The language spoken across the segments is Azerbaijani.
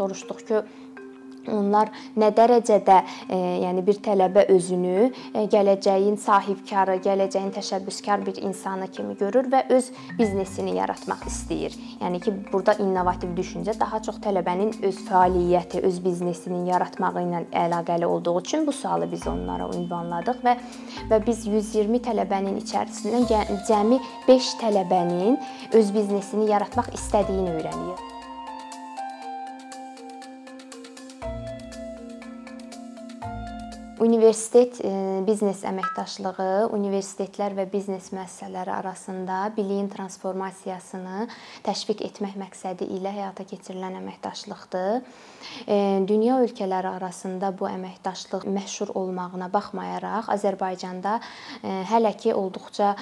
soruşduq ki, onlar nə dərəcədə, e, yəni bir tələbə özünü e, gələcəyin sahibkarı, gələcəyin təşəbbüskar bir insanı kimi görür və öz biznesini yaratmaq istəyir. Yəni ki, burada innovativ düşüncə daha çox tələbənin öz fəaliyyəti, öz biznesinin yaratmağı ilə əlaqəli olduğu üçün bu sualı biz onlara ünvanladıq və və biz 120 tələbənin içərisindən cəmi 5 tələbənin öz biznesini yaratmaq istədiyini öyrənirik. Universitet e, biznes əməkdaşlığı universitetlər və biznes müəssisələri arasında biliyin transformasiyasını təşviq etmək məqsədi ilə həyata keçirilən əməkdaşlıqdır. E, dünya ölkələri arasında bu əməkdaşlıq məşhur olmağına baxmayaraq Azərbaycanda e, hələ ki olduqca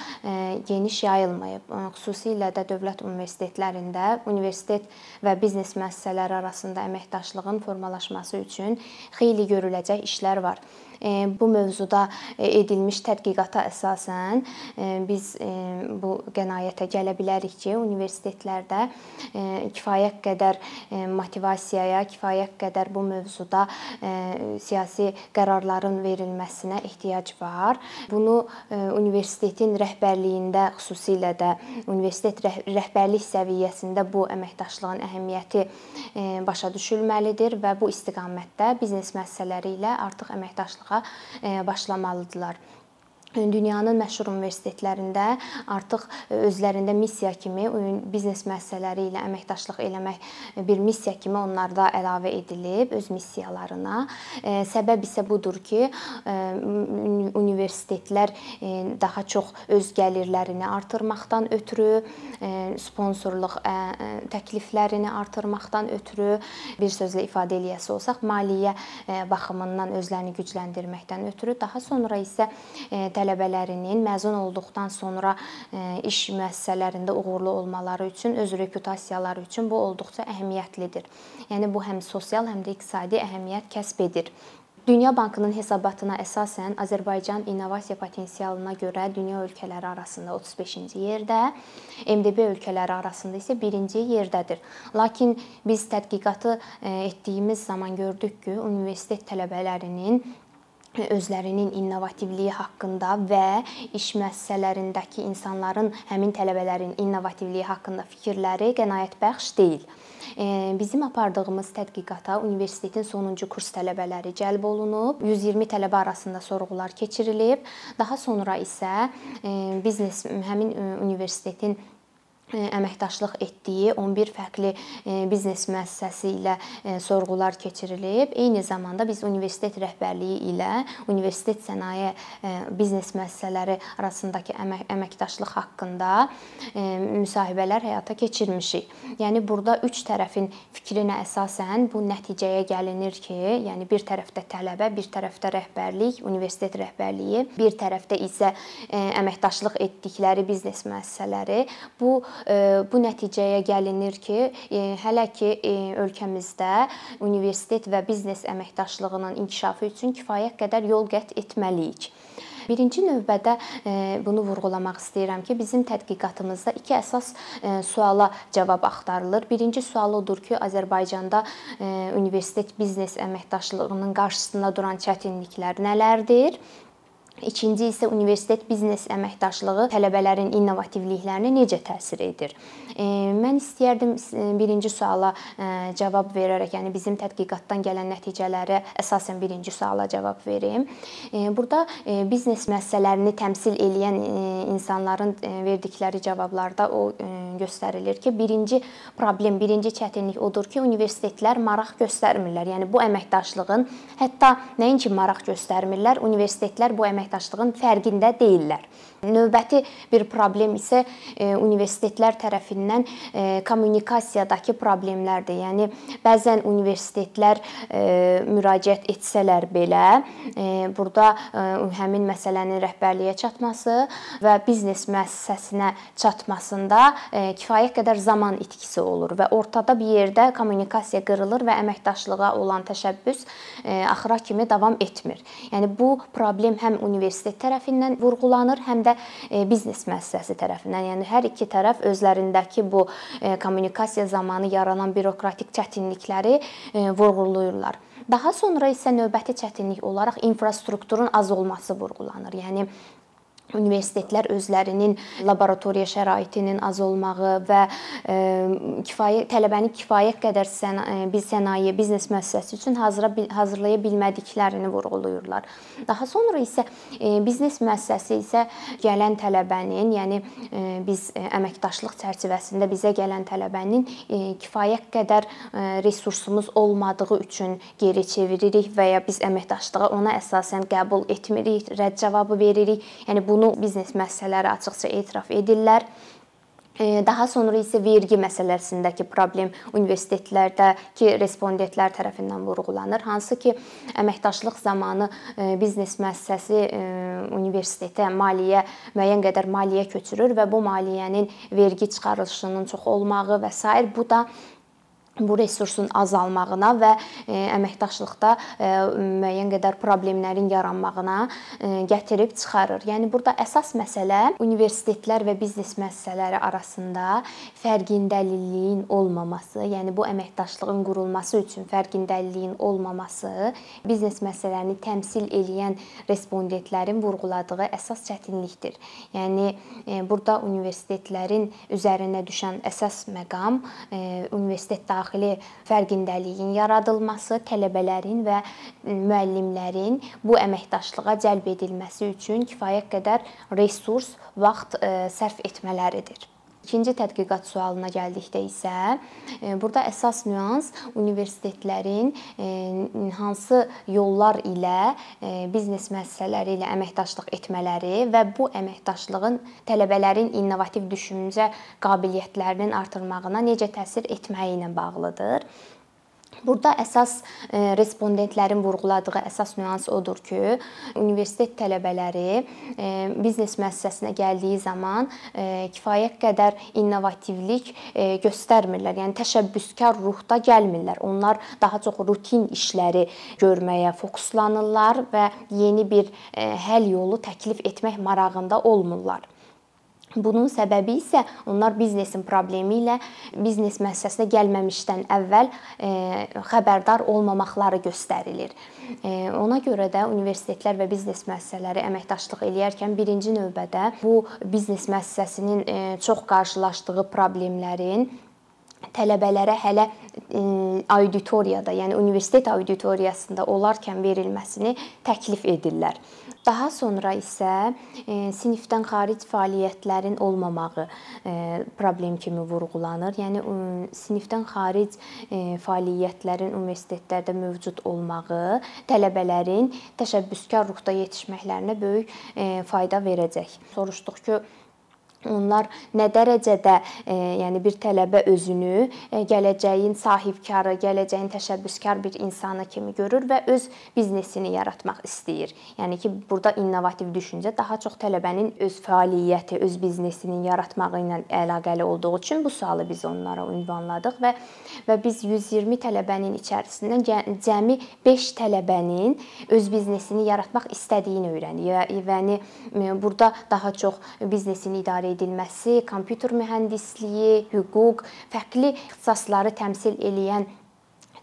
geniş yayılmayıb. Xüsusilə də dövlət universitetlərində universitet və biznes müəssisələri arasında əməkdaşlığın formalaşması üçün xeyli görüləcək işlər var. Bu mövzuda e, edilmiş tədqiqata əsasən e, biz e, bu qənaətə gələ bilərik ki, universitetlərdə kifayət qədər motivasiyaya, kifayət qədər bu mövzuda siyasi qərarların verilməsinə ehtiyac var. Bunu universitetin rəhbərliyində, xüsusilə də universitet rəhbərlik səviyyəsində bu əməkdaşlığın əhəmiyyəti başa düşülməlidir və bu istiqamətdə biznes müəssisələri ilə artıq əməkdaşlıq danışmağa e, başlamalıdırlar dünyanın məşhur universitetlərində artıq özlərində missiya kimi biznes müəssisələri ilə əməkdaşlıq eləmək bir missiya kimi onlarda əlavə edilib öz missiyalarına. Səbəb isə budur ki, universitetlər daha çox öz gəlirlərini artırmaqdan ötürü, sponsorluq təkliflərini artırmaqdan ötürü, bir sözlə ifadə eləyəsi olsaq, maliyyə baxımından özlərini gücləndirməkdən ötürü, daha sonra isə tələbələrinin məzun olduqdan sonra e, iş müəssisələrində uğurlu olmaları üçün, öz reputasiyaları üçün bu olduqca əhəmiyyətlidir. Yəni bu həm sosial, həm də iqtisadi əhəmiyyət kəsb edir. Dünya Bankının hesabatına əsasən Azərbaycan innovasiya potensialına görə dünya ölkələri arasında 35-ci yerdə, MDB ölkələri arasında isə 1-ci yerdədir. Lakin biz tədqiqatı e, etdiyimiz zaman gördük ki, universitet tələbələrinin özlərinin innovativliyi haqqında və iş müəssisələrindəki insanların, həmin tələbələrin innovativliyi haqqında fikirləri qənaətbəxş deyil. Bizim apardığımız tədqiqata universitetin sonuncu kurs tələbələri cəlb olunub, 120 tələbə arasında sorğular keçirilib. Daha sonra isə biznes həmin universitetin əməkdaşlıq etdiyi 11 fərqli biznes müəssisəsi ilə sorğular keçirilib. Eyni zamanda biz universitet rəhbərliyi ilə universitet sənaye biznes müəssisələri arasındakı əmək əməkdaşlıq haqqında müsahibələr həyata keçirmişik. Yəni burada üç tərəfin fikrinə əsasən bu nəticəyə gəlinir ki, yəni bir tərəfdə tələbə, bir tərəfdə rəhbərlik, universitet rəhbərliyi, bir tərəfdə isə əməkdaşlıq etdikləri biznes müəssisələri bu bu nəticəyə gəlinir ki, e, hələ ki e, ölkəmizdə universitet və biznes əməkdaşlığının inkişafı üçün kifayət qədər yol qət etməliyik. Birinci növbədə e, bunu vurğulamaq istəyirəm ki, bizim tədqiqatımızda iki əsas suala cavab axtarılır. Birinci sual odur ki, Azərbaycanda universitet biznes əməkdaşlığının qarşısında duran çətinliklər nələrdir? İkinci isə universitet biznes əməkdaşlığı tələbələrin innovativliklərinə necə təsir edir? Mən istəyərdim birinci suala cavab verərək, yəni bizim tədqiqatdan gələn nəticələrə əsasən birinci suala cavab verim. Burada biznes müəssisələrini təmsil edən insanların verdikləri cavablarda o göstərilir ki, birinci problem, birinci çətinlik odur ki, universitetlər maraq göstərmirlər. Yəni bu əməkdaşlığın hətta nəinki maraq göstərmirlər, universitetlər bu əməkdaşlığın əməkdaşlığın fərqində deyillər. Növbəti bir problem isə e, universitetlər tərəfindən e, kommunikasiyadakı problemlərdir. Yəni bəzən universitetlər e, müraciət etsələr belə, burada həmin məsələnin rəhbərliyə çatması və biznes müəssisəsinə çatmasında kifayət qədər zaman itkisi olur və ortada bir yerdə kommunikasiya qırılır və əməkdaşlığa olan təşəbbüs axıra kimi davam etmir. Yəni bu problem həm universitet tərəfindən vurğulanır, həm də biznes müəssisəsi tərəfindən. Yəni hər iki tərəf özlərindəki bu kommunikasiya zamanı yaranan bürokratik çətinlikləri vurğulayırlar. Daha sonra isə növbəti çətinlik olaraq infrastrukturun az olması vurğulanır. Yəni universitetlər özlərinin laboratoriya şəraitinin az olmağı və e, kifayət tələbəni kifayət qədər səna, e, biz sənaye, biznes müəssisəsi üçün hazıra hazırlaya bilmədiklərini vurğulayırlar. Daha sonra isə e, biznes müəssisəsi isə gələn tələbənin, yəni biz əməkdaşlıq çərçivəsində bizə gələn tələbənin kifayət qədər resursumuz olmadığı üçün geri çeviririk və ya biz əməkdaşlığa ona əsasən qəbul etmirik, rədd cavabı veririk. Yəni bu bunu biznes müəssisələri açıqca etiraf edirlər. Daha sonra isə vergi məsələsindəki problem universitetlərdəki respondentlər tərəfindən vurğulanır. Hansı ki, əməkdaşlıq zamanı biznes müəssisəsi universitetə maliyyə müəyyən qədər maliyyə köçürür və bu maliyyənin vergi çıxarılışının çox olmağı və s. bu da bu resursun azalmağına və e, əməkdaşlıqda e, müəyyən qədər problemlərin yaranmağına e, gətirib çıxarır. Yəni burada əsas məsələ universitetlər və biznes müəssisələri arasında fərqindəliliyin olmaması, yəni bu əməkdaşlığın qurulması üçün fərqindəliliyin olmaması biznes müəssisələrini təmsil edən respondentlərin vurğuladığı əsas çətinlikdir. Yəni burada universitetlərin üzərinə düşən əsas məqam universitet daxili daxili fərqindəliyin yaradılması, tələbələrin və müəllimlərin bu əməkdaşlığa cəlb edilməsi üçün kifayət qədər resurs, vaxt sərf etmələridir. İkinci tədqiqat sualına gəldikdə isə e, burada əsas nüans universitetlərin e, hansı yollar ilə e, biznes müəssisələri ilə əməkdaşlıq etmələri və bu əməkdaşlığın tələbələrin innovativ düşüncə qabiliyyətlərinin artırmağına necə təsir etməyi ilə bağlıdır. Burada əsas e, respondentlərin vurğuladığı əsas nüans odur ki, universitet tələbələri e, biznes müəssisəsinə gəldiyi zaman e, kifayət qədər innovativlik göstərmirlər. Yəni təşəbbüskar ruhda gəlmirlər. Onlar daha çox rutin işləri görməyə fokuslanırlar və yeni bir həll yolu təklif etmək marağında olmurlar. Bunun səbəbi isə onlar biznesin problemi ilə biznes müəssisəsinə gəlməmişdən əvvəl e, xəbərdar olmamaqları göstərilir. E, ona görə də universitetlər və biznes müəssisələri əməkdaşlıq eləyərkən birinci növbədə bu biznes müəssisəsinin e, çox qarşılaşdığı problemlərin tələbələrə hələ auditoriyada, yəni universitet auditoriyasında olarkən verilməsini təklif edirlər. Daha sonra isə sinifdən xaric fəaliyyətlərin olmamağı problem kimi vurğulanır. Yəni sinifdən xaric fəaliyyətlərin universitetlərdə mövcud olmağı tələbələrin təşəbbüskar ruhda yetişməklərinə böyük fayda verəcək. Soruşduq ki, onlar nə dərəcədə e, yəni bir tələbə özünü e, gələcəyin sahibkarı, gələcəyin təşəbbüskar bir insanı kimi görür və öz biznesini yaratmaq istəyir. Yəni ki, burada innovativ düşüncə daha çox tələbənin öz fəaliyyəti, öz biznesini yaratmağı ilə əlaqəli olduğu üçün bu sualı biz onlara ünvanladıq və və biz 120 tələbənin içərisindən cəmi 5 tələbənin öz biznesini yaratmaq istədiyini öyrəndik. Yəni burada daha çox biznesini idarə edilməsi, kompüter mühəndisliyi, hüquq, fərqli ixtisasları təmsil edən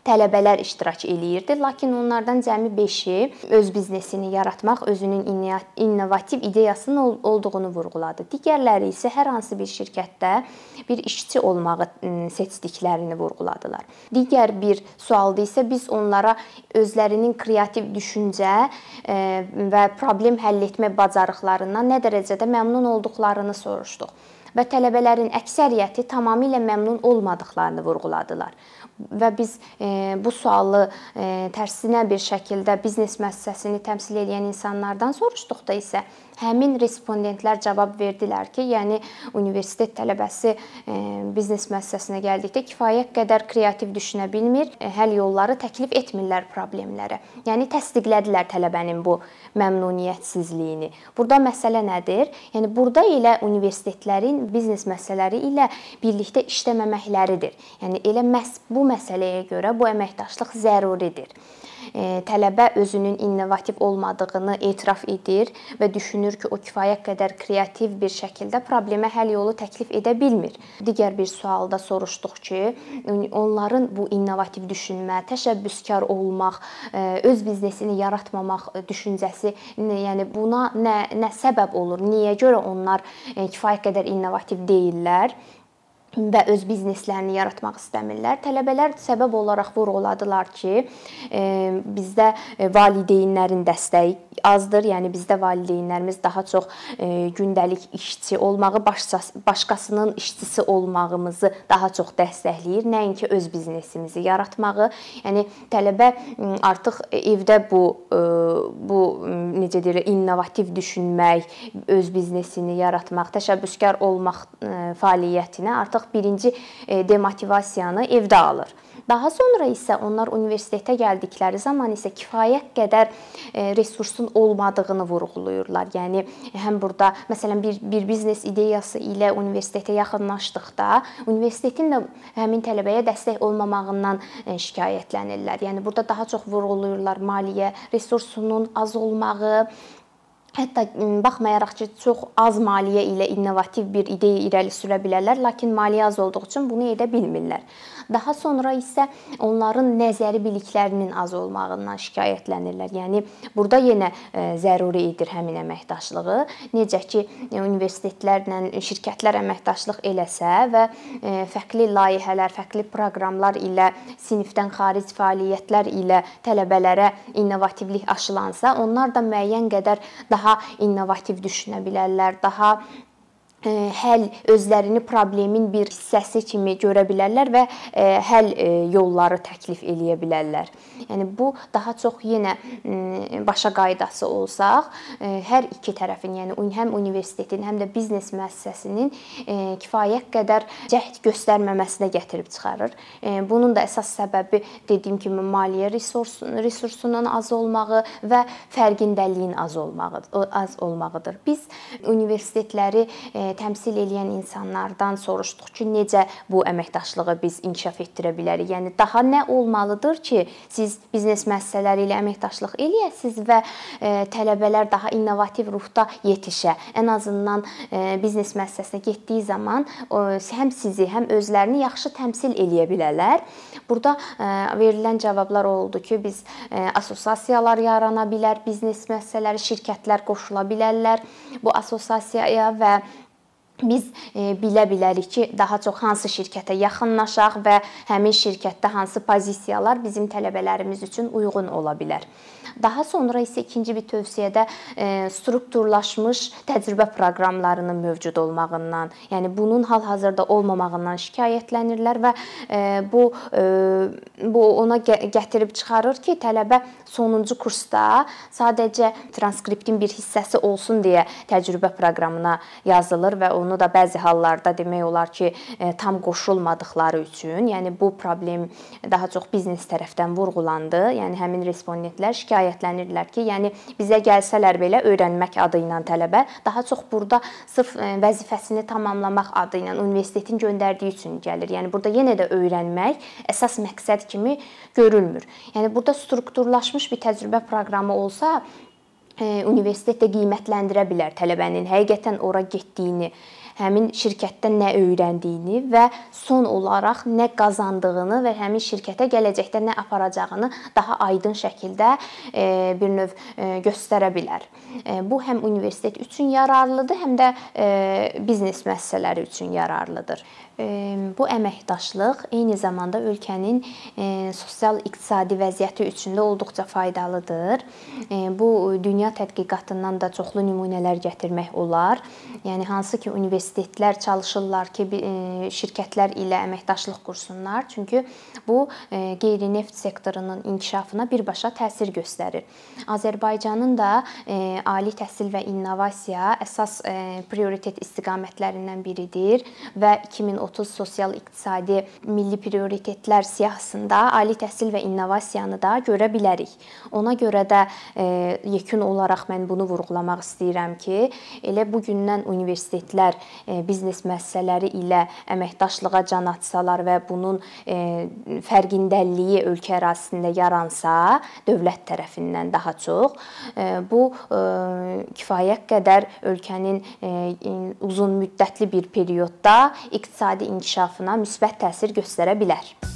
tələbələr iştirak eləyirdi, lakin onlardan cəmi 5-i öz biznesini yaratmaq, özünün innovativ ideyasının olduğunu vurğuladı. Digərləri isə hər hansı bir şirkətdə bir işçi olmağı seçdiklərini vurğuladılar. Digər bir sualda isə biz onlara özlərinin kreativ düşüncə və problem həll etmə bacarıqlarından nə dərəcədə məmnun olduqlarını soruşduq və tələbələrin əksəriyyəti tamamilə məmnun olmadıqlarını vurğuladılar və biz e, bu sualı e, tərsinə bir şəkildə biznes müəssisəsini təmsil edən insanlardan soruşduqda isə həmin respondentlər cavab verdilər ki, yəni universitet tələbəsi e, biznes müəssisəsinə gəldikdə kifayət qədər kreativ düşünə bilmir, həll yolları təklif etmirlər problemlərə. Yəni təsdiqlədilər tələbənin bu məmnuniyyətsizliyini. Burada məsələ nədir? Yəni burada elə universitetlərin biznes məsələləri ilə birlikdə işləməməkləridir. Yəni elə məhz bu məsələyə görə bu əməkdaşlıq zəruridir. Tələbə özünün innovativ olmadığını etiraf edir və düşünür ki, o kifayət qədər kreativ bir şəkildə problemə həll yolu təklif edə bilmir. Digər bir sualda soruşduq ki, onların bu innovativ düşünmə, təşəbbüskar olmaq, öz biznesini yaratmamaq düşüncəsi, yəni buna nə nə səbəb olur? Niyə görə onlar kifayət qədər innovativ deyillər? Və öz bizneslərini yaratmaq istəmirlər. Tələbələr səbəb olaraq vurğuladılar ki, e, bizdə e, valideynlərin dəstəyi azdır. Yəni bizdə valideynlərimiz daha çox e, gündəlik işçi olmağı, başqasının işçisi olmağımızı daha çox dəstəkləyir, nəinki öz biznesimizi yaratmağı. Yəni tələbə artıq evdə bu bu necə deyirlər, innovativ düşünmək, öz biznesini yaratmaq, təşəbbüskar olmaq fəaliyyətinə artıq birinci e, demotivasiyanı evdə alır. Daha sonra isə onlar universitetə gəldikləri zaman isə kifayət qədər e, resursun olmadığını vurğulayırlar. Yəni həm burada məsələn bir bir biznes ideyası ilə universitetə yaxınlaşdıqda universitetin də həmin tələbəyə dəstək olmamağından e, şikayətlənirlər. Yəni burada daha çox vurğulayırlar maliyyə resursunun az olmağı, Hətta baxmayaraq ki, çox az maliyyə ilə innovativ bir ideya irəli sürə bilərlər, lakin maliyyə az olduğu üçün bunu edə bilmirlər. Daha sonra isə onların nəzəri biliklərinin az olmağından şikayətlənirlər. Yəni burada yenə e, zəruri edir həmin əməkdaşlığı. Necə ki, universitetlərlə şirkətlər əməkdaşlıq eləsə və e, fərqli layihələr, fərqli proqramlar ilə sinifdən xaric fəaliyyətlər ilə tələbələrə innovativlik aşılansa, onlar da müəyyən qədər daha innovativ düşünə bilərlər, daha həll özlərini problemin bir hissəsi kimi görə bilərlər və həll yolları təklif eləyə bilərlər. Yəni bu daha çox yenə başa qaydası olsaq, hər iki tərəfin, yəni həm universitetin, həm də biznes müəssisəsinin kifayət qədər cəhd göstərməməsinə gətirib çıxarır. Bunun da əsas səbəbi dediyim kimi maliyyə resursunun resursunun az olmağı və fərqindəliyin az olmağı az olmağıdır. Biz universitetləri təmsil edən insanlardan soruşduq ki, necə bu əməkdaşlığı biz inkişaf etdirə bilərik? Yəni daha nə olmalıdır ki, siz biznes müəssisələri ilə əməkdaşlıq eləyəsiniz və e, tələbələr daha innovativ ruhda yetişə. Ən azından e, biznes müəssisəsinə getdiyi zaman həm sizi, həm özlərini yaxşı təmsil eləyə bilərlər. Burada e, verilən cavablar oldu ki, biz assosiasiyalar yarana bilər, biznes müəssisələri, şirkətlər qoşula bilərlər bu assosiasiyaya və biz e, bilə bilərik ki, daha çox hansı şirkətə yaxınlaşaq və həmin şirkətdə hansı pozisiyalar bizim tələbələrimiz üçün uyğun ola bilər. Daha sonra isə ikinci bir tövsiyədə e, strukturlaşmış təcrübə proqramlarının mövcud olmağından, yəni bunun hal-hazırda olmamağından şikayətlənirlər və e, bu bu ona gətirib çıxarır ki, tələbə sonuncu kursda sadəcə transkriptin bir hissəsi olsun deyə təcrübə proqramına yazılır və onu da bəzi hallarda demək olar ki, e, tam qoşulmadıkları üçün, yəni bu problem daha çox biznes tərəfdən vurğulandı. Yəni həmin respondentlər şikayətlənirlər ki, yəni bizə gəlsələr belə öyrənmək adı ilə tələbə daha çox burada sırf e, vəzifəsini tamamlamaq adı ilə universitetin göndərdiyi üçün gəlir. Yəni burada yenə də öyrənmək əsas məqsəd kimi görülmür. Yəni burada strukturlaşmış bir təcrübə proqramı olsa, universitet də qiymətləndirə bilər tələbənin həqiqətən ora getdiyini, həmin şirkətdə nə öyrəndiyini və son olaraq nə qazandığını və həmin şirkətə gələcəkdə nə aparacağını daha aydın şəkildə e, bir növ e, göstərə bilər. E, bu həm universitet üçün yararlıdır, həm də biznes müəssisələri üçün yararlıdır. Bu əməkdaşlıq eyni zamanda ölkənin sosial-iqtisadi vəziyyəti üçün də olduqca faydalıdır. Bu dünya tədqiqatından da çoxlu nümunələr gətirmək olar. Yəni hansı ki universitetlər çalışırlar ki, şirkətlər ilə əməkdaşlıq qursunlar, çünki bu qeyri-neft sektorunun inkişafına birbaşa təsir göstərir. Azərbaycanın da ali təhsil və innovasiya əsas prioritet istiqamətlərindən biridir və 2010 2030 sosial-iqtisadi milli prioritetlər siyahısında ali təhsil və innovasiyanı da görə bilərik. Ona görə də e, yekun olaraq mən bunu vurğulamaq istəyirəm ki, elə bu gündən universitetlər biznes müəssisələri ilə əməkdaşlığa can atsalar və bunun fərqindəliyi ölkə ərazisində yaransa, dövlət tərəfindən daha çox bu kifayət qədər ölkənin uzun müddətli bir periodda iqtisadi inkişafına müsbət təsir göstərə bilər.